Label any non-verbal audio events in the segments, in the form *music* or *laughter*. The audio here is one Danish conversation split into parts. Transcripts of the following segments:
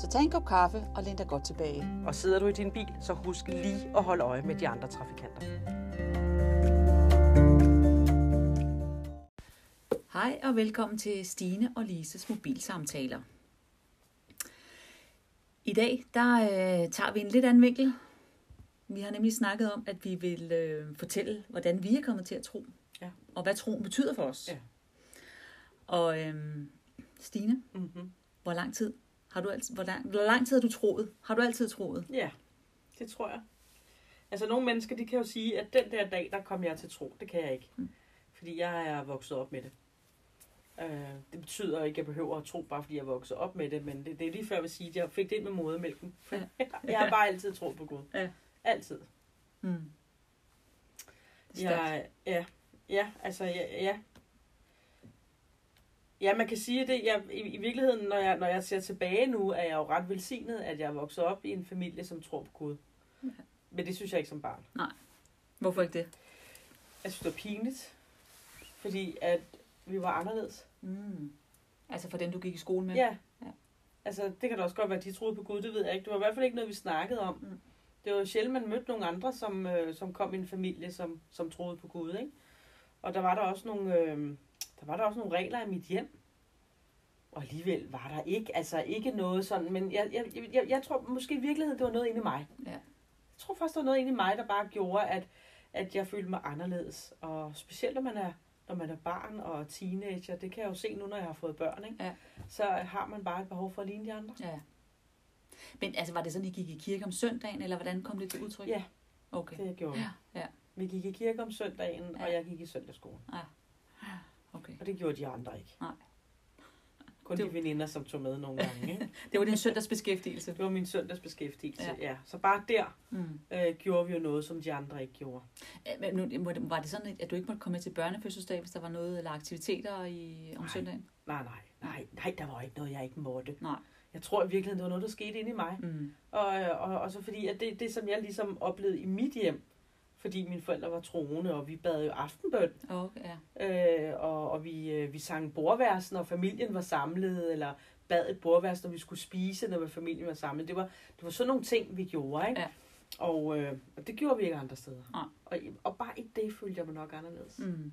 Så tag en kop kaffe og læn dig godt tilbage. Og sidder du i din bil, så husk lige at holde øje med de andre trafikanter. Hej og velkommen til Stine og Lises mobilsamtaler. I dag der øh, tager vi en lidt anden vinkel. Vi har nemlig snakket om, at vi vil øh, fortælle, hvordan vi er kommet til at tro. Ja. Og hvad troen betyder for os. Ja. Og øh, Stine, Mm-hmm. hvor lang tid har du altid, hvor lang, hvor lang tid har du troet? Har du altid troet? Ja, det tror jeg. Altså nogle mennesker, de kan jo sige, at den der dag, der kom jeg til tro. Det kan jeg ikke. Mm. Fordi jeg er vokset op med det. Øh, det betyder ikke, at jeg behøver at tro, bare fordi jeg er vokset op med det. Men det, det er lige før, jeg vil sige, at jeg fik det ind med modermælken. Ja. *laughs* jeg har bare altid troet på Gud. Ja. Altid. Mm. Jeg, ja, ja, altså, ja, ja. Ja, man kan sige det. Jeg, i, I virkeligheden, når jeg, når jeg ser tilbage nu, er jeg jo ret velsignet, at jeg er vokset op i en familie, som tror på Gud. Ja. Men det synes jeg ikke som barn. Hvorfor ikke det? Jeg synes, det var pinligt. Fordi at vi var anderledes. Mm. Altså for dem, du gik i skole med? Ja. Ja. Altså, det kan da også godt være, at de troede på Gud, det ved jeg ikke. Det var i hvert fald ikke noget, vi snakkede om. Mm. Det var sjældent, man mødte nogle andre, som, øh, som kom i en familie, som, som troede på Gud, ikke? Og der var der også nogle, øh, der var der også nogle regler i mit hjem. Og alligevel var der ikke, altså ikke noget sådan, men jeg, jeg, jeg, jeg, jeg tror måske i virkeligheden, det var noget inde i mig. Ja. Jeg tror faktisk, der var noget inde i mig, der bare gjorde, at, at jeg følte mig anderledes. Og specielt når man er, når man er barn og teenager, det kan jeg jo se nu, når jeg har fået børn, ikke? Ja. så har man bare et behov for at ligne de andre. ja. Men altså, var det sådan, I gik i kirke om søndagen, eller hvordan kom det til udtryk? Ja. Okay. Det gjorde vi. Ja, ja, Vi gik i kirke om søndagen, Ja. og jeg gik i søndagsskole. Okay. Og det gjorde de andre ikke. Nej. Kun Det de veninder, som tog med nogle gange. Ikke? *laughs* Det var din søndagsbeskæftigelse. Det var min søndagsbeskæftigelse, ja. Ja. Så bare der Mm. øh, gjorde vi jo noget, som de andre ikke gjorde. Men nu, var det sådan, at du ikke måtte komme med til børnefødselsdag, hvis der var noget eller aktiviteter i, om Nej. søndagen? Nej, nej, nej, nej, der var ikke noget, jeg ikke måtte. Nej. Jeg tror i virkeligheden, det var noget, der skete inde i mig. Mm. Og, øh, og, og så fordi, at det, det, som jeg ligesom oplevede i mit hjem, fordi mine forældre var troende, og vi bad jo aftenbøn, Okay, ja. øh, og, og vi, øh, vi sang bordvers, når familien var samlet, eller bad et bordvers, når vi skulle spise, når familien var samlet. Det var, det var sådan nogle ting, vi gjorde, ikke? Ja. Og, øh, og det gjorde vi ikke andre steder. Nej. Og, og bare i det følte jeg mig nok anderledes. Mm. Mm.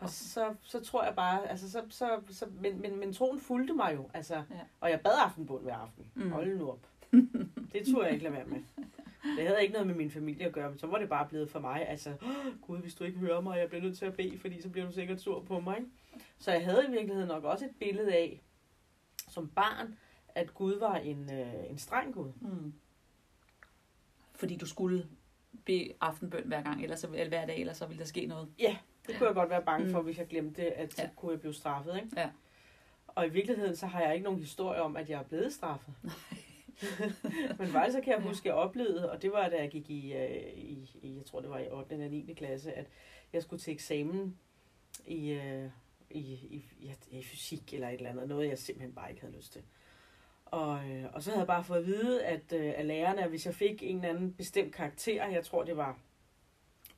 Og så, så tror jeg bare, altså så, så, så men, men, men troen fulgte mig jo, altså, ja. og jeg bad aftenbund hver aften. Mm. Hold nu op. *laughs* det turde jeg ikke lade være med. Det havde ikke noget med min familie at gøre, men så var det bare blevet for mig, altså, "Åh, Gud, hvis du ikke hører mig, jeg bliver nødt til at bede, fordi så bliver du sikkert sur på mig. Ikke? Så jeg havde i virkeligheden nok også et billede af, som barn, at Gud var en, øh, en streng Gud. Mm. Fordi du skulle bede aftenbøn hver gang, eller, så, eller hver dag, eller så ville der ske noget. Ja, det kunne jeg godt være bange for, Mm. hvis jeg glemte det, at så Ja. kunne jeg blive straffet. Ikke? Ja. Og i virkeligheden, så har jeg ikke nogen historie om, at jeg er blevet straffet. *laughs* Men faktisk så kan jeg huske, at jeg oplevede, og det var, da jeg gik i, øh, i, i jeg tror det var i 8. eller 9. klasse, at jeg skulle til eksamen i, øh, i, i, ja, i fysik eller et eller andet. Noget, jeg simpelthen bare ikke havde lyst til. Og, øh, og så havde jeg bare fået at vide at, af lærerne, at hvis jeg fik en eller anden bestemt karakter, jeg tror det var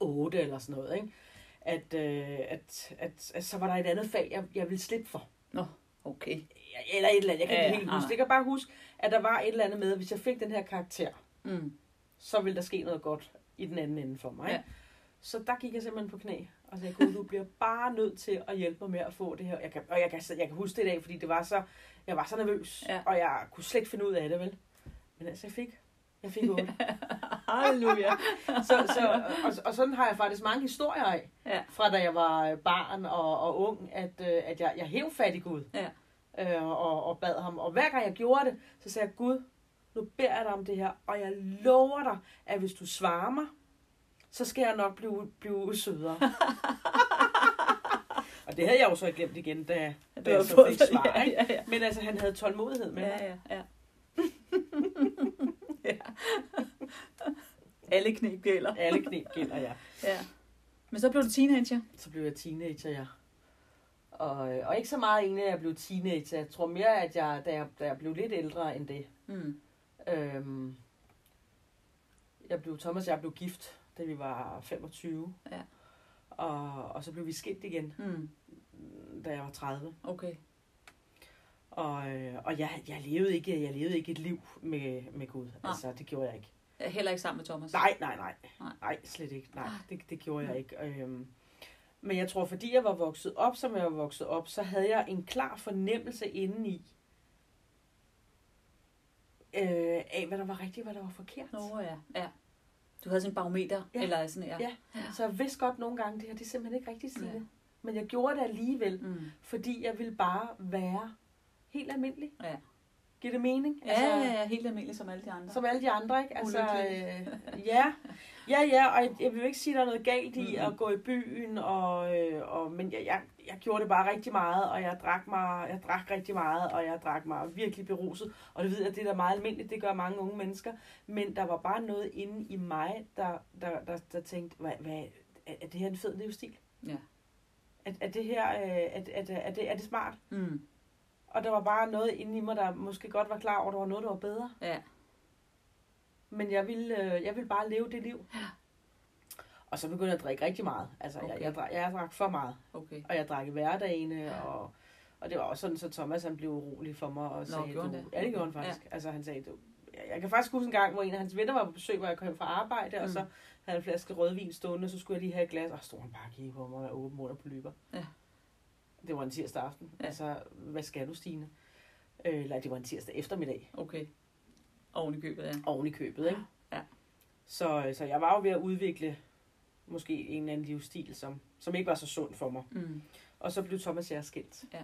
8 eller sådan noget, ikke? At, øh, at, at, at så var der et andet fag, jeg, jeg ville slippe for. Okay. Eller et eller andet, jeg kan Ja, ikke helt nej, huske. Jeg kan bare huske, at der var et eller andet med, at hvis jeg fik den her karakter, Mm. så ville der ske noget godt i den anden ende for mig. Ja. Så der gik jeg simpelthen på knæ og sagde, Gud, du bliver bare nødt til at hjælpe mig med at få det her. Jeg kan, og jeg kan, jeg kan huske det i dag, fordi det var så, jeg var så nervøs, Ja. og jeg kunne slet ikke finde ud af det, vel? Men altså, jeg fik, jeg fik 8. *laughs* Halleluja. så, så, og, og, sådan har jeg faktisk mange historier af, Ja. fra da jeg var barn og, og ung, at, øh, at jeg, jeg hæv fat i Gud. Ja. Øh, og, og bad ham. Og hver gang jeg gjorde det, så sagde jeg, Gud, nu beder jeg dig om det her, og jeg lover dig, at hvis du svarer mig, så skal jeg nok blive, blive sødere. *laughs* og det havde jeg jo så glemt igen, da, da jeg så fik svar. ja, Ikke? ja, ja. Men altså, han havde tålmodighed med mig. Ja, ja, ja. ja. Alle knep gælder. Alle knep gælder, ja. *laughs* Ja. Men så blev du teenager. Så blev jeg teenager, ja. Og, øh, og ikke så meget egentlig, at jeg blev teenager. Jeg tror mere, at jeg, da, jeg, da jeg blev lidt ældre end det. Mm. Øhm, jeg blev, Thomas og jeg blev gift, da vi var 25. Ja. Og, og så blev vi skilt igen, Mm. da jeg var 30. Okay. Og, øh, og jeg, jeg, levede ikke, jeg levede ikke et liv med, med Gud. Nej. Altså, det gjorde jeg ikke. Heller ikke sammen med Thomas. Nej, nej, nej. Nej. Nej, slet ikke. Nej, Nej. det, det gjorde jeg ikke. Øhm, men jeg tror, fordi jeg var vokset op, som jeg var vokset op, så havde jeg en klar fornemmelse indeni øh, af, hvad der var rigtigt, hvad der var forkert. Nå ja, ja. Du havde sådan en barometer, Ja. eller sådan, ja. Ja. Så jeg vidste godt nogle gange, det her det er simpelthen ikke rigtigt, Signe. Ja. Men jeg gjorde det alligevel, Mm. fordi jeg ville bare være helt almindelig. Ja. Giver det mening? Ja, ja, ja, helt almindelig som alle de andre. Som alle de andre, ikke? Altså, øh, ja. ja, ja, og jeg, jeg vil jo ikke sige, at der er noget galt i Mhm. at gå i byen, og, øh, og, men jeg, jeg, jeg gjorde det bare rigtig meget, og jeg drak, mig, jeg drak rigtig meget, og jeg drak mig virkelig beruset. Og det ved jeg, det er da meget almindeligt, det gør mange unge mennesker. Men der var bare noget inde i mig, der, der, der, der tænkte, hvad, hvad, er, det her en fed livsstil? Ja. Er, er det her, øh, er, er, er, er, det, er det smart? Mm. Og der var bare noget inde i mig, der måske godt var klar over, at der var noget, der var bedre. Ja. Men jeg ville, øh, jeg ville bare leve det liv. Og så begyndte jeg at drikke rigtig meget. Altså, okay. jeg, jeg, drak, jeg drak for meget. Okay. Og jeg drak i hverdagene, og, og det var også sådan, så Thomas han blev urolig for mig. Og sagde, gjorde du, det? Ja, det gjorde han faktisk. Ja. Altså, han sagde, du, jeg, kan faktisk huske en gang, hvor en af hans venner var på besøg, hvor jeg kom fra arbejde, mm. og så havde en flaske rødvin stående, og så skulle jeg lige have et glas, og så stod han bare og kiggede på mig med åben mund og polyper. Ja. Det var en tirsdag aften. Ja. Altså, hvad skal du, Stine? Øh, eller det var en tirsdag eftermiddag. Okay. Oven i købet, ja. oven i købet, ikke? Ja. Så, så jeg var jo ved at udvikle måske en eller anden livsstil, som, som ikke var så sund for mig. Mm. Og så blev Thomas og jeg skilt. Ja.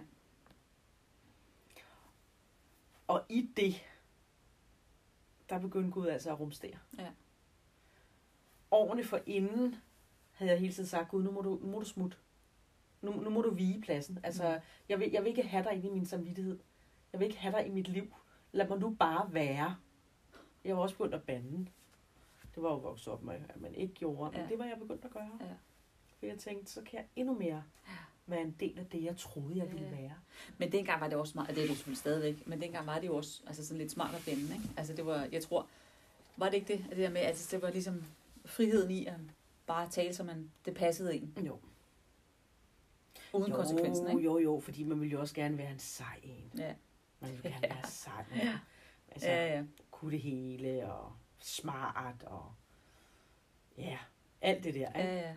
Og i det, der begyndte Gud altså at rumstere. Ja. Årene for inden havde jeg hele tiden sagt, Gud, nu må du, nu må du smutte. Nu, nu må du vige pladsen. Altså, Mm. jeg, vil, jeg vil ikke have dig inde i min samvittighed. Jeg vil ikke have dig i mit liv. Lad mig nu bare være. Jeg var også begyndt at bande. Det var jo vokset op med, at man ikke gjorde. Men Ja. det var jeg begyndt at gøre. Ja. For jeg tænkte, så kan jeg endnu mere være en del af det, jeg troede, jeg ville være. Men dengang var det også smart, og det er det selvfølgelig stadigvæk, men dengang var det jo også altså sådan lidt smart at finde, ikke? Altså det var, jeg tror, var det ikke det, det der med, at det var ligesom friheden i at bare tale, som man, det passede en, Jo. Uden jo, konsekvensen, ikke? Jo, jo, fordi man ville jo også gerne være en sej en. Ja. Man ville gerne Ja. være sej. Ja. Altså, Ja, ja. kunne det hele, og smart, og ja, alt det der. Ikke? Ja, ja.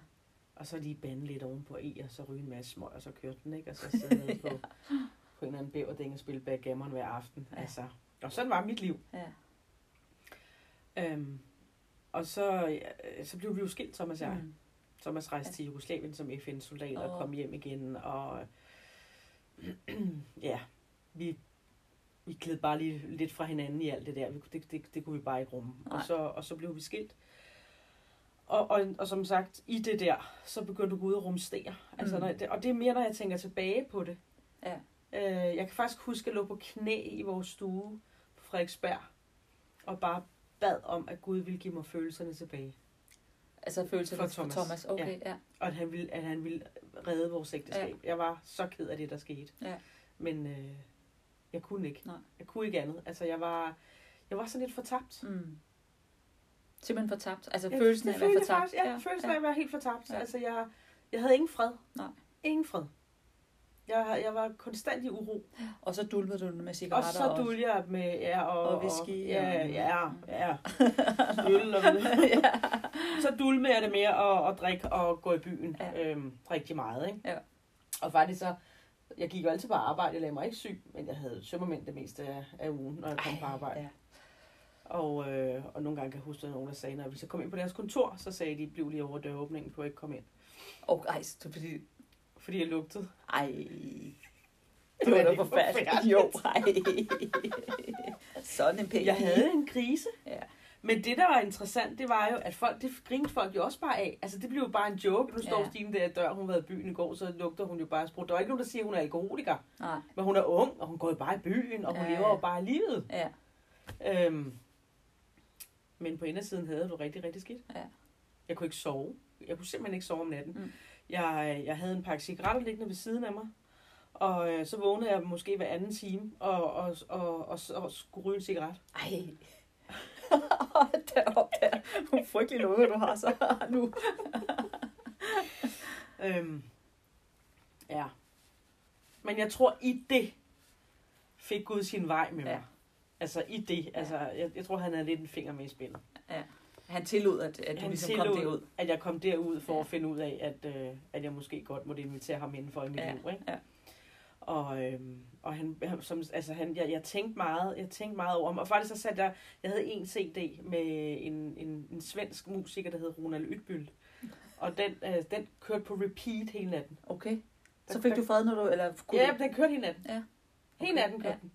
Og så lige bande lidt ovenpå i, og så ryge en masse smøg, og så kørte den, ikke? Og så *laughs* sidde nede på, på en eller anden bæverding og spille backgammon hver aften. Ja. Altså, og sådan var mit liv. ja. Øhm, og så, ja, så blev vi jo skilt, Thomas og jeg. Mm. Thomas rejste til Jugoslavien som FN-soldat og Åh. kom hjem igen. Og *clears throat* ja, vi, vi gled bare lige lidt fra hinanden i alt det der. Det, det, det kunne vi bare ikke rumme. Og så, og så blev vi skilt. Og, og, og som sagt, i det der, så begyndte Gud at rumstere. Altså, Mm. når, det, og det er mere, når jeg tænker tilbage på det. Ja. Øh, jeg kan faktisk huske, at jeg lå på knæ i vores stue på Frederiksberg, og bare bad om, at Gud ville give mig følelserne tilbage. Altså følelser For for Thomas. Thomas. Thomas. Okay, ja. ja. Og at han ville, at han ville redde vores ægteskab. Ja. Jeg var så ked af det, der skete. Ja. Men øh, jeg kunne ikke. Nej. Jeg kunne ikke andet. Altså, jeg var, jeg var sådan lidt fortabt. Mm. Simpelthen fortabt. Altså Jeg- følelsen af at være fortabt. Faktisk, ja, ja, følelsen af at være helt fortabt. Ja. Ja. Altså, jeg, jeg havde ingen fred. Nej. Ingen fred. Jeg, jeg var konstant i uro. Og så dulmede du med Og cigaretter så dulte jeg med, ja, og, Og whisky, ja, og- ja, ja. Øl og *laughs* ja. så dulme jeg det med at, at drikke og gå i byen Ja. øhm, rigtig meget. Ikke? Ja. Og faktisk så, jeg gik jo altid på arbejde, jeg lagde mig ikke syg, men jeg havde sømmermænd det meste af, af ugen, når jeg kom på arbejde. Ja. Og, øh, og nogle gange kan jeg huske, at nogen, der sagde, når vi så kom ind på deres kontor, så sagde de, bliv lige over døråbningen, på at ikke komme ind. Og ej, så fordi... Fordi jeg lugtede. Ej. Det var var da forfærdeligt. Jo, ej. Sådan en pæn Jeg havde en krise. Ja. Men det, der var interessant, det var jo, at folk, det grinede folk jo også bare af. Altså, det blev jo bare en joke. Nu står Ja. Stine der i dør, hun har været i byen i går, så lugter hun jo bare sprut. Der er ikke nogen, der siger, at hun er alkoholiker. Nej, Men hun er ung, og hun går jo bare i byen, og hun Ja, lever jo bare livet. ja. Øhm, men på indersiden havde det rigtig, rigtig skidt. Ja. Jeg kunne ikke sove. Jeg kunne simpelthen ikke sove om natten. Mm. Jeg, jeg havde en pakke cigaretter liggende ved siden af mig. Og øh, så vågnede jeg måske hver anden time og, og, og, og, og, skulle ryge en cigaret. Ej. *laughs* Derop der. Nogle frygtelige lunger, du har så nu. *laughs* Øhm, ja. Men jeg tror, i det fik Gud sin vej med mig. Ja. Altså i det. Altså, jeg, jeg tror, han havde lidt en finger med i spillet. Han tillod, at, at du Han ligesom kom tillod- derud. At jeg kom derud for Ja. at finde ud af, at, øh, at jeg måske godt måtte invitere ham indenfor i mit Ja, liv. Ikke? ja. Og, øhm, og han, som, altså han, jeg, jeg, tænkte meget, jeg tænkte meget over ham. Og faktisk så satte jeg, jeg havde en CD med en, en, en svensk musiker, der hed Ronald Ytbyld. Og den, øh, den kørte på repeat hele natten. Okay. Så Den fik kørte- du fred, når du... Eller kunne Ja, du... den kørte hele natten. Ja. Hele Okay, natten kørte ja. den.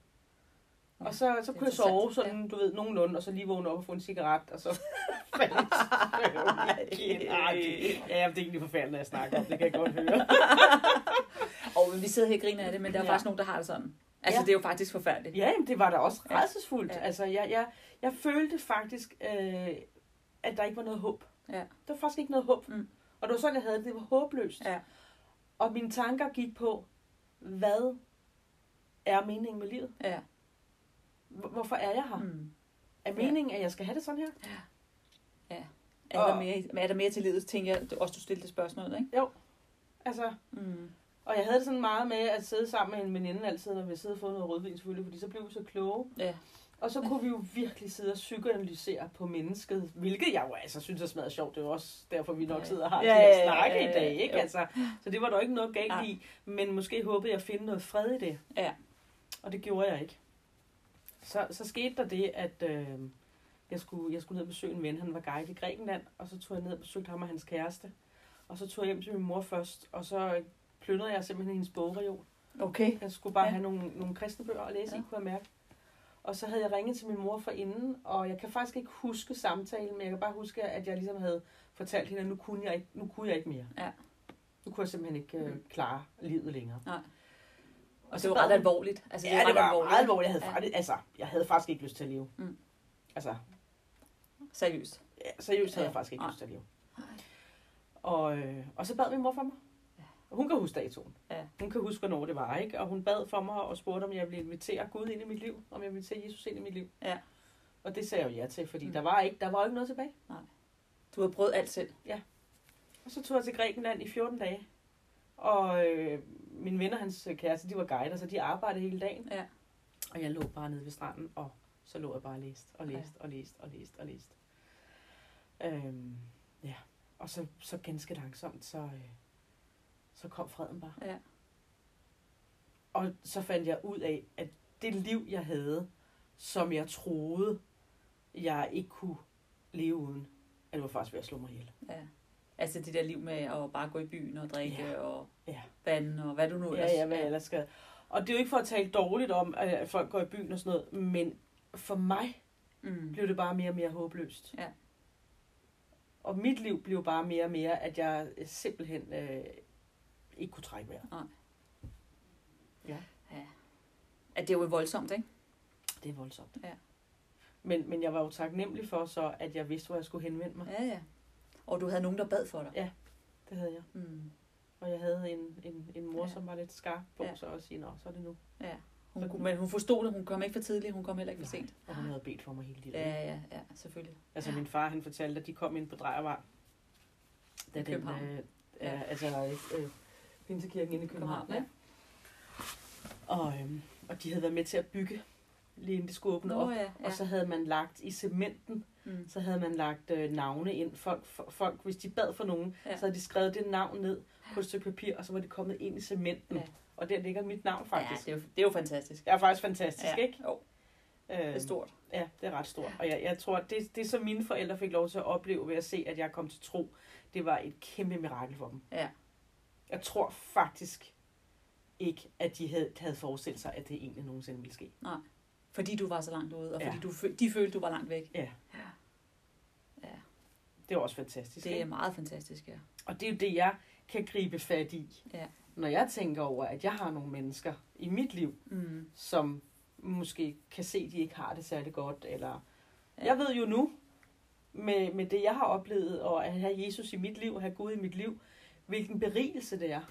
Og så, så kunne jeg sove sådan, du ved, nogenlunde, og så lige vågne op og få en cigaret, og så igen. Ej, det- Ja, det er egentlig forfærdeligt, når jeg snakker om det, kan jeg godt høre. Og vi sidder her og griner af det, men der er Ja. faktisk nogen, der har det sådan. Altså, Ja. det er jo faktisk forfærdeligt. Ja, jamen, det var da også Ja. redselsfuldt. Ja. Altså, jeg, jeg, jeg følte faktisk, øh, at der ikke var noget håb. Ja. Der var faktisk ikke noget håb. Mm. Og det var sådan, jeg havde det. Det var håbløst. Ja. Og mine tanker gik på, hvad er meningen med livet? Ja. Hvor- Hvorfor er jeg her? Mm. Er meningen, at jeg skal have det sådan her? Er, der Og- mere, er der mere til livet, tænker jeg, også du stillede det spørgsmål, ikke? Altså, Mm. og jeg havde det sådan meget med at sidde sammen med en veninde altid, når vi sidde og få noget rødvin selvfølgelig, fordi så blev vi så kloge. Ja. Og så kunne vi jo virkelig sidde og psykoanalysere på mennesket, hvilket jeg jo altså synes er smadret sjovt. Det er jo også derfor, vi nok Ja. sidder og har Ja, ja, de ja, her ja, snakke ja, ja, i dag. Ikke? jo. Altså, så det var der jo ikke noget galt Nej. i. Men måske håbede jeg at finde noget fred i det. Ja. Og det gjorde jeg ikke. Så, så skete der det, at øh, jeg, skulle, jeg skulle ned og besøge en ven. Han var guide i Grækenland. Og så tog jeg ned og besøgte ham og hans kæreste. Og så tog jeg hjem til min mor først. Og så plyndrede jeg simpelthen hendes bogreol. Okay. Jeg skulle bare Ja. have nogle, nogle kristne bøger at læse ja. I, kunne jeg mærke. Og så havde jeg ringet til min mor for inden, og jeg kan faktisk ikke huske samtalen, men jeg kan bare huske, at jeg ligesom havde fortalt hende, at nu kunne jeg ikke, nu kunne jeg ikke mere. Ja. Nu kunne jeg simpelthen ikke øh, Mm. klare livet længere. Nej. Og det så var ret hun- alvorligt. Altså, Ja, det ret var alvorligt. meget alvorligt. Jeg havde, Ja. faktisk, altså, jeg havde faktisk ikke lyst til at leve. Mm. Altså, Seriøst. ja, seriøst havde Ja. jeg faktisk ikke Nej. lyst til at leve. Nej. Og, øh, og så bad min mor for mig. Og hun kan huske datoen. Ja. Hun kan huske, hvornår det var, ikke? Og hun bad for mig og spurgte, om jeg ville invitere Gud ind i mit liv. Om jeg ville invitere Jesus ind i mit liv. Ja. Og det sagde jeg jo ja til, fordi Mm. der, var ikke, der var ikke noget tilbage. Du har prøvet alt selv. Og så tog jeg til Grækenland i 14 dage. Og øh, mine venner, hans kæreste, de var guider, så de arbejdede hele dagen. Ja. Og jeg lå bare nede ved stranden, og så lå jeg bare og læste, og læste, og læste, og læste, og læste. Øhm, ja. Og så, så ganske langsomt, så, øh, så kom freden bare. Ja. Og så fandt jeg ud af, at det liv, jeg havde, som jeg troede, jeg ikke kunne leve uden, at det var faktisk ved at slå mig ihjel. Ja. Altså det der liv med at bare gå i byen og drikke Ja. og Ja. vand og hvad du nu Ja, ja, hvad jeg ellers skal. Og det er jo ikke for at tale dårligt om, at folk går i byen og sådan noget, men for mig Mm. blev det bare mere og mere håbløst. Ja. Og mit liv blev bare mere og mere, at jeg simpelthen øh, ikke kunne trække vejret. At det er jo voldsomt, ikke? Det er voldsomt. Ja. Men, men jeg var jo taknemmelig for så, at jeg vidste, hvor jeg skulle henvende mig. Ja, ja. Og du havde nogen, der bad for dig. Det havde jeg. Mm. Og jeg havde en, en, en mor, Ja. ja. som var lidt skarp på, Ja. ja. så at sige, nå, så er det nu. Ja. Hun, kunne, men hun forstod det. Hun kom ikke for tidligt. Hun kom heller ikke for sent. Og hun havde bedt for mig hele livet. Ja, ja, ja. Selvfølgelig. Altså min far, han fortalte, at de kom ind på Drejervej. Da København. Den, øh, Ja. altså øh, Pinsekirken inde i København. ja. Ja. Og, øhm, og de havde været med til at bygge, lige inden de skulle åbne Nå, op. ja, ja. Og så havde man lagt i cementen, Mm. så havde man lagt øh, navne ind. Folk, for, folk, hvis de bad for nogen, ja. så havde de skrevet det navn ned på et stykke papir, og så var det kommet ind i cementen. Ja. Og der ligger mit navn faktisk. Ja, det er, jo, det er jo fantastisk. Det er faktisk fantastisk, Ja. ikke? Jo, Øh, det er stort. Ja, det er ret stort. Og jeg, jeg tror, at det, det, som mine forældre fik lov til at opleve ved at se, at jeg kom til tro, det var et kæmpe mirakel for dem. Ja. Jeg tror faktisk ikke, at de havde, havde forestillet sig, at det egentlig nogensinde ville ske. Fordi du var så langt ude, og fordi Ja. du, de følte, du var langt væk. Ja. Ja. ja. Det var også fantastisk. Det er ikke? meget fantastisk, ja. Og det er jo det, jeg kan gribe fat i. Ja. Når jeg tænker over, at jeg har nogle mennesker i mit liv, Mm. som måske kan se, at de ikke har det særlig godt. Eller... Ja. Jeg ved jo nu, med, med det jeg har oplevet, og at have Jesus i mit liv, at have Gud i mit liv, hvilken berigelse det er.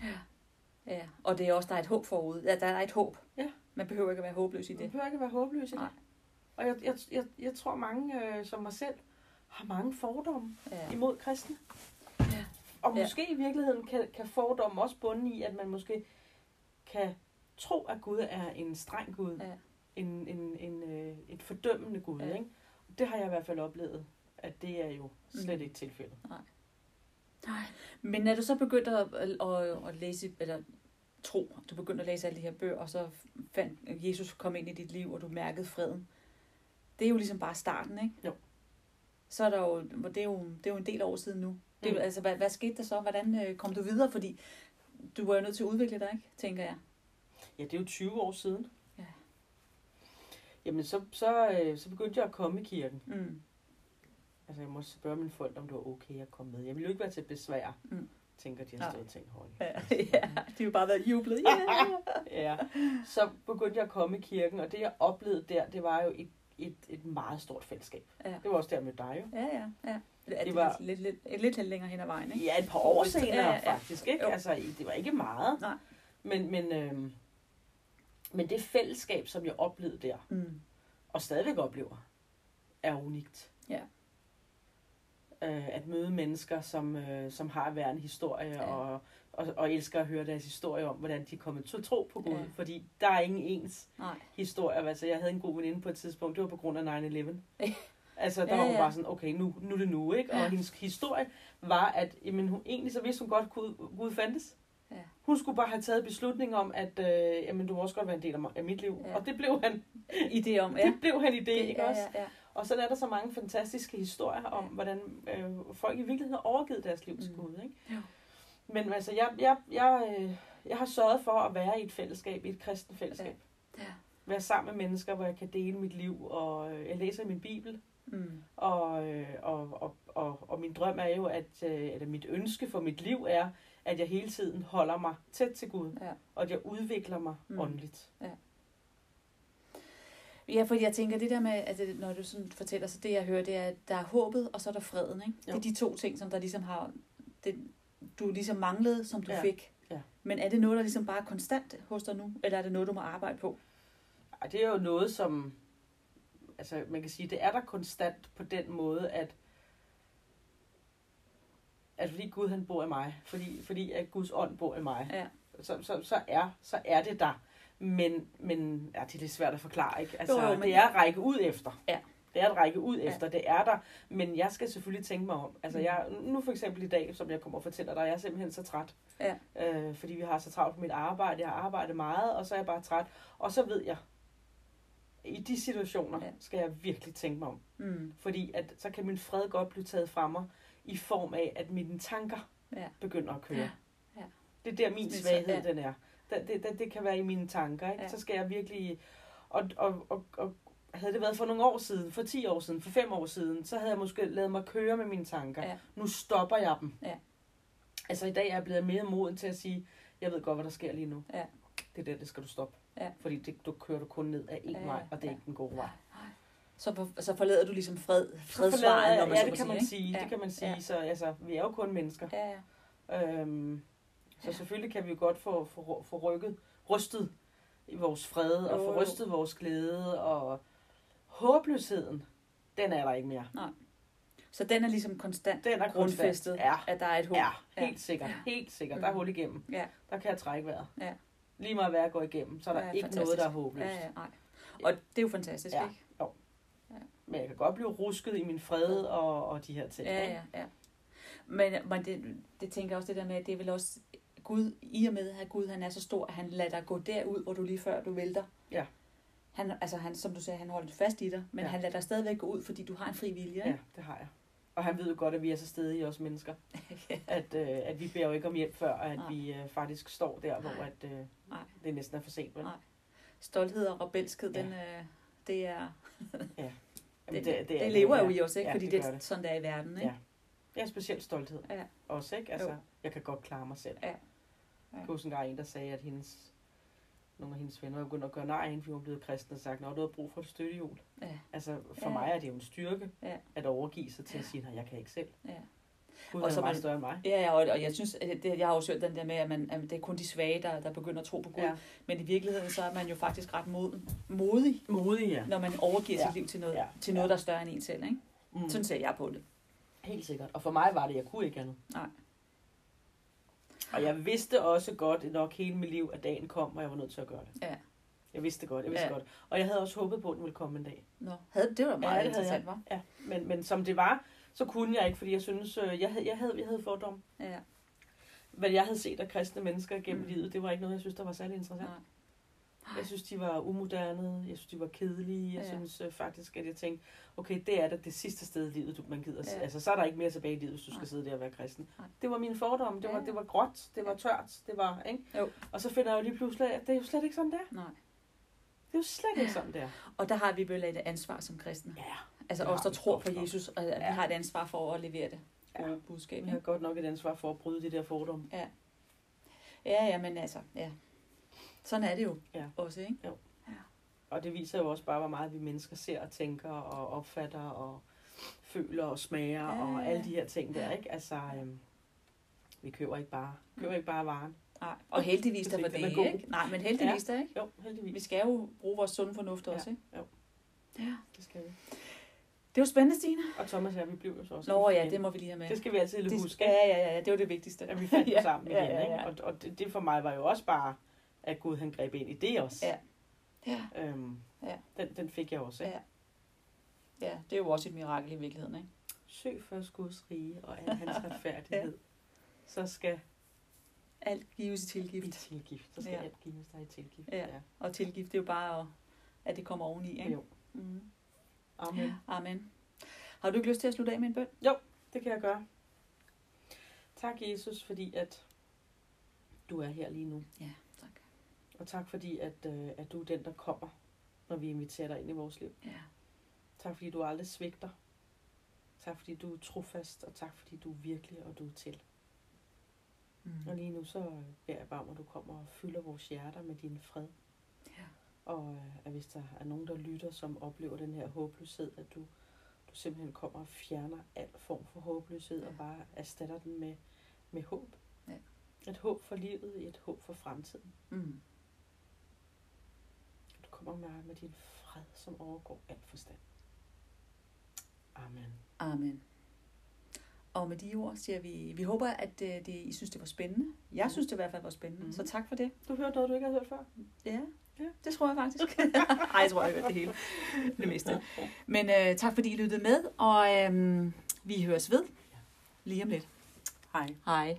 Ja, og det er også, der er et håb forud. Ja, der er et håb. Ja. Man behøver ikke at være håbløs i Man det. behøver ikke at være håbløs i det. Nej. Og jeg, jeg, jeg, jeg tror, mange øh, som mig selv har mange fordomme Ja. imod kristne. Og Ja. måske i virkeligheden kan, kan fordomme også bunde i, at man måske kan tro, at Gud er en streng Gud. Ja. En, en, en, øh, et fordømmende Gud. Ja. Ikke? Det har jeg i hvert fald oplevet, at det er jo slet Mm. ikke tilfældet. Men er du så begyndt at, at, at, at læse, eller tro, du begyndte at læse alle de her bøger, og så fandt Jesus kom ind i dit liv, og du mærkede freden. Det er jo ligesom bare starten, ikke? Jo. Så er der jo, det er jo, det er jo en del år siden nu. Det Mm. Altså, hvad, hvad skete der så? Hvordan øh, kom du videre? Fordi du var jo nødt til at udvikle dig, ikke? Tænker jeg. Ja, det er jo 20 år siden. Ja. Jamen, så, så, øh, så begyndte jeg at komme i kirken. Mm. Altså, jeg måtte spørge mine forældre, om det var okay at komme med. Jeg ville jo ikke være til besvær, Mm. tænker de har stået og tænkt højt. Ja, *laughs* ja, de har jo bare været jublet. Yeah. *laughs* Ja, så begyndte jeg at komme i kirken, og det jeg oplevede der, det var jo et, et, et meget stort fællesskab. Ja. Det var også der med dig jo. ja, ja, ja. Det, var... lidt, lidt, lidt, lidt, lidt længere hen ad vejen, ikke? Ja, et par år senere ja, ja. faktisk, ikke? Jo. Altså, det var ikke meget. Nej. Men, men, øhm, men det fællesskab, som jeg oplevede der, Mm. og stadigvæk oplever, er unikt. Ja. Øh, at møde mennesker, som, øh, som har hver en historie, Ja. og, og, og elsker at høre deres historie om, hvordan de er kommet til at tro på Gud. Ja. Fordi der er ingen ens Nej. historie. Altså, jeg havde en god veninde på et tidspunkt, det var på grund af 9-11. *laughs* Ja. altså, der Ja, var hun ja. bare sådan, okay, nu, nu er det nu, ikke? Og Ja. hendes historie var, at jamen, hun, egentlig så vidste hun godt, at Gud, fandtes. Ja. Hun skulle bare have taget beslutning om, at øh, jamen, du må også godt være en del af, af mit liv. Ja. Og det blev han, *laughs* Idé om, *laughs* ja. det blev han i det, ikke ja, også? ja, ja. Og så er der så mange fantastiske historier om, Ja. hvordan øh, folk i virkeligheden har overgivet deres liv til Mm. Gud. Ikke? Jo. Men altså, jeg, jeg, jeg, øh, jeg har sørget for at være i et fællesskab, i et kristen fællesskab. Ja. Være sammen med mennesker, hvor jeg kan dele mit liv, og øh, jeg læser min bibel. Mm. Og, øh, og, og, og, og min drøm er jo, at øh, eller mit ønske for mit liv er, at jeg hele tiden holder mig tæt til Gud, Ja. og at jeg udvikler mig Mm. åndeligt. Ja, fordi jeg tænker, det der med, at det, når du sådan fortæller, så det jeg hører, det er, at der er håbet, og så er der freden, ikke? Det er de to ting, som der ligesom har, det, du ligesom manglede, som du Ja. fik. Ja. Men er det noget, der ligesom bare er konstant hos dig nu, eller er det noget, du må arbejde på? Ej, det er jo noget, som... Altså, man kan sige, det er der konstant på den måde, at at fordi Gud han bor i mig, fordi, fordi at Guds ånd bor i mig, Ja. så, så, så, er, så er det der. Men, men ja, det er lidt svært at forklare, ikke? Altså, Jo, jo, men- det er at række ud efter. Ja. Det er at række ud Ja. efter, det er der. Men jeg skal selvfølgelig tænke mig om. Altså, jeg, nu for eksempel i dag, som jeg kommer og fortæller dig, jeg er simpelthen så træt. Ja. Øh, fordi vi har så travlt på mit arbejde. Jeg har arbejdet meget, og så er jeg bare træt. Og så ved jeg, i de situationer Ja. skal jeg virkelig tænke mig om. Mm. Fordi at, så kan min fred godt blive taget fra mig, i form af, at mine tanker Ja. begynder at køre. Ja. Ja. Det er der min Det svaghed, ja. den er. Det, det, det, det kan være i mine tanker. Ikke? Ja. Så skal jeg virkelig... Og, og, og, og havde det været for nogle år siden, for 10 år siden, for 5 år siden, så havde jeg måske lavet mig køre med mine tanker. Ja. Nu stopper jeg dem. Ja. Altså i dag er jeg blevet mere moden til at sige, jeg ved godt, hvad der sker lige nu. Ja. Det er der, det skal du stoppe. Ja. Fordi det, du kører du kun ned af en Ja, vej, og det er ja. ikke den gode vej. Så, for, så forlader du ligesom fred, forlader- når man ja, så det kan man sige. Ja. Det kan man sige. Ja. Så altså, vi er jo kun mennesker. Ja, ja. Øhm, så Ja. selvfølgelig kan vi jo godt få, få, få rykket, rystet i vores fred, og få jo. rystet vores glæde, og håbløsheden, den er der ikke mere. Så den er ligesom konstant Den er grundfæstet, konstant. Ja, at der er et håb. ja, Ja. helt sikkert. Ja. Helt sikkert. Der er Mm. hul igennem. Ja. Der kan jeg trække vejret. Ja. Lige meget hvad jeg går igennem, så er der Ja, ikke fantastisk. noget, der er håbløst. Ja, ja, nej. Og det er jo fantastisk, Ja. ikke? Men jeg kan godt blive rusket i min fred og, og de her ting. Ja, ikke? ja, ja. Men, men det, det tænker jeg også det der med, at det er vel også Gud, i og med at Gud han er så stor, at han lader dig gå derud, hvor du lige før du vælter. Ja. Han, altså han, som du sagde, han holder fast i dig, men Ja. han lader dig stadigvæk gå ud, fordi du har en fri vilje. Ja, det har jeg. Og han ved jo godt, at vi er så stedige os mennesker. *laughs* At, øh, at vi beder jo ikke om hjælp før, at Nej. vi øh, faktisk står der, hvor Nej. at, øh, Nej. det næsten er for sent. Vel? Nej. Stolthed og rebelskhed, Ja. den, øh, det er... *laughs* Jamen, det, det, er det lever ja. jo i os, ikke? Ja, fordi det det, er det. sådan, der er i verden, ikke? Ja. Er specielt stolthed. Ja. Også, ikke? Altså, Jo. jeg kan godt klare mig selv. Ja. Ja. Jeg husker engang en, der sagde, at hendes, nogle af hendes venner var begyndt at gøre nej af hende, fordi hun blev kristen og sagt, at du har brug for et støttehjul. Ja. Altså, for Ja. mig er det jo en styrke Ja. at overgive sig til at sige, at jeg kan ikke selv. Ja. Gud Og er så meget man- større end mig. Ja, ja, og, og jeg synes, at det, jeg har også hørt den der med, at, man, at det er kun de svage, der, der begynder at tro på Gud. Ja. Ja. Men i virkeligheden, så er man jo faktisk ret mod, modig, Modig, ja. når man overgiver Ja. sit liv til noget, Ja. til noget der er større end en selv. Ikke? Mm. Sådan ser jeg på det. Helt sikkert. Og for mig var det, jeg kunne ikke andet. Nej. Og jeg vidste også godt nok hele mit liv, at dagen kom, og jeg var nødt til at gøre det. Ja. Jeg vidste det godt, jeg vidste Ja. godt. Og jeg havde også håbet på, at den ville komme en dag. Nå, havde, det var meget Ja, det interessant, var. Ja, men, men som det var, så kunne jeg ikke, fordi jeg synes, øh, jeg havde, jeg havde, jeg havde fordom. Ja. Hvad jeg havde set af kristne mennesker gennem mm. livet, det var ikke noget, jeg synes, der var særlig interessant. Nej. Jeg synes, de var umoderne, jeg synes, de var kedelige. Jeg Ja. ja. synes øh, faktisk, at jeg tænkte, okay, det er da det sidste sted i livet, du, man gider. Ja. Ja. Altså, så er der ikke mere tilbage i livet, hvis du Nej. skal sidde der og være kristen. Nej. Det var mine fordomme. Det var, Ja. det var gråt, det var tørt, det var, ikke? Jo. Og så finder jeg jo lige pludselig, at det er jo slet ikke sådan der. Nej. Det er jo slet ikke sådan der. Og der har vi vel et ansvar som kristne. Ja. Altså det os, der vi tror på. Jesus, og at vi Ja. har et ansvar for at levere det Ja. gode budskab. Jeg Ikke? har godt nok et ansvar for at bryde de der fordomme. Ja, ja, men altså, ja. Sådan er det jo Ja. også, ikke? Og det viser jo også bare, hvor meget vi mennesker ser og tænker og opfatter og føler og smager Ja, ja, og ja. alle de her ting der, ikke? Altså, øhm, vi køber ikke bare, køber ikke bare varen. Nej. Og heldigvis der ikke det, ikke? Nej, men heldigvis der, ikke? Jo, Vi heldigvis. skal jo bruge vores sunde fornuft Ja. også, ikke? Jo. Ja. Det skal vi. Det var spændende, Stine. Og Thomas og jeg, vi blev jo så også. Nå ja, det må vi lige have med. det skal vi altid Det- huske, Ja, ja, ja, det var det vigtigste. at vi fandt Ja, *laughs* ja, sammen ja, igen. ja, ja. Ikke? Og, og det, det for mig var jo også bare, at Gud han greb ind i det også. Ja. Ja. Øhm, Ja. Den, den fik jeg også. Ikke? Ja. Ja, det er jo også et mirakel i virkeligheden, ikke? Søg først Guds rige og al *laughs* hans retfærdighed. Så skal Alt gives i i tilgift. tilgift. Så skal Ja. ja. alt gives dig i tilgift. Ja. Og tilgift, det er jo bare, at- at det kommer oveni, ikke? Jo. Mm. Amen. Amen. Har du ikke lyst til at slutte af med en bøn? Det kan jeg gøre. Tak, Jesus, fordi at du er her lige nu. Ja. Og tak, fordi at, øh, at du er den, der kommer, når vi inviterer dig ind i vores liv. Ja. Tak, fordi du aldrig svigter. Tak, fordi du er trofast, og tak, fordi du er virkelig, og du er til. Mm. Og lige nu så beder jeg bare om, at du kommer og fylder vores hjerter med din fred. Ja. Og øh, at hvis der er nogen, der lytter, som oplever den her håbløshed, at du, du simpelthen kommer og fjerner al form for håbløshed Ja. og bare erstatter den med, med håb. Ja. Et håb for livet, et håb for fremtiden. Mm. Du kommer med, din fred, som overgår al forstand. Amen. Amen. Og med de ord siger vi, vi håber, at øh, det, I synes, det var spændende. Jeg synes, det i hvert fald var spændende. Mhm. Så tak for det. Du hørte noget, du ikke har hørt før? Ja, Ja. det tror jeg faktisk. Ej, jeg tror, jeg har hørt det hele. Det meste. Men øh, tak fordi I lyttede med, og øh, vi høres ved lige om lidt. Hej. Hej.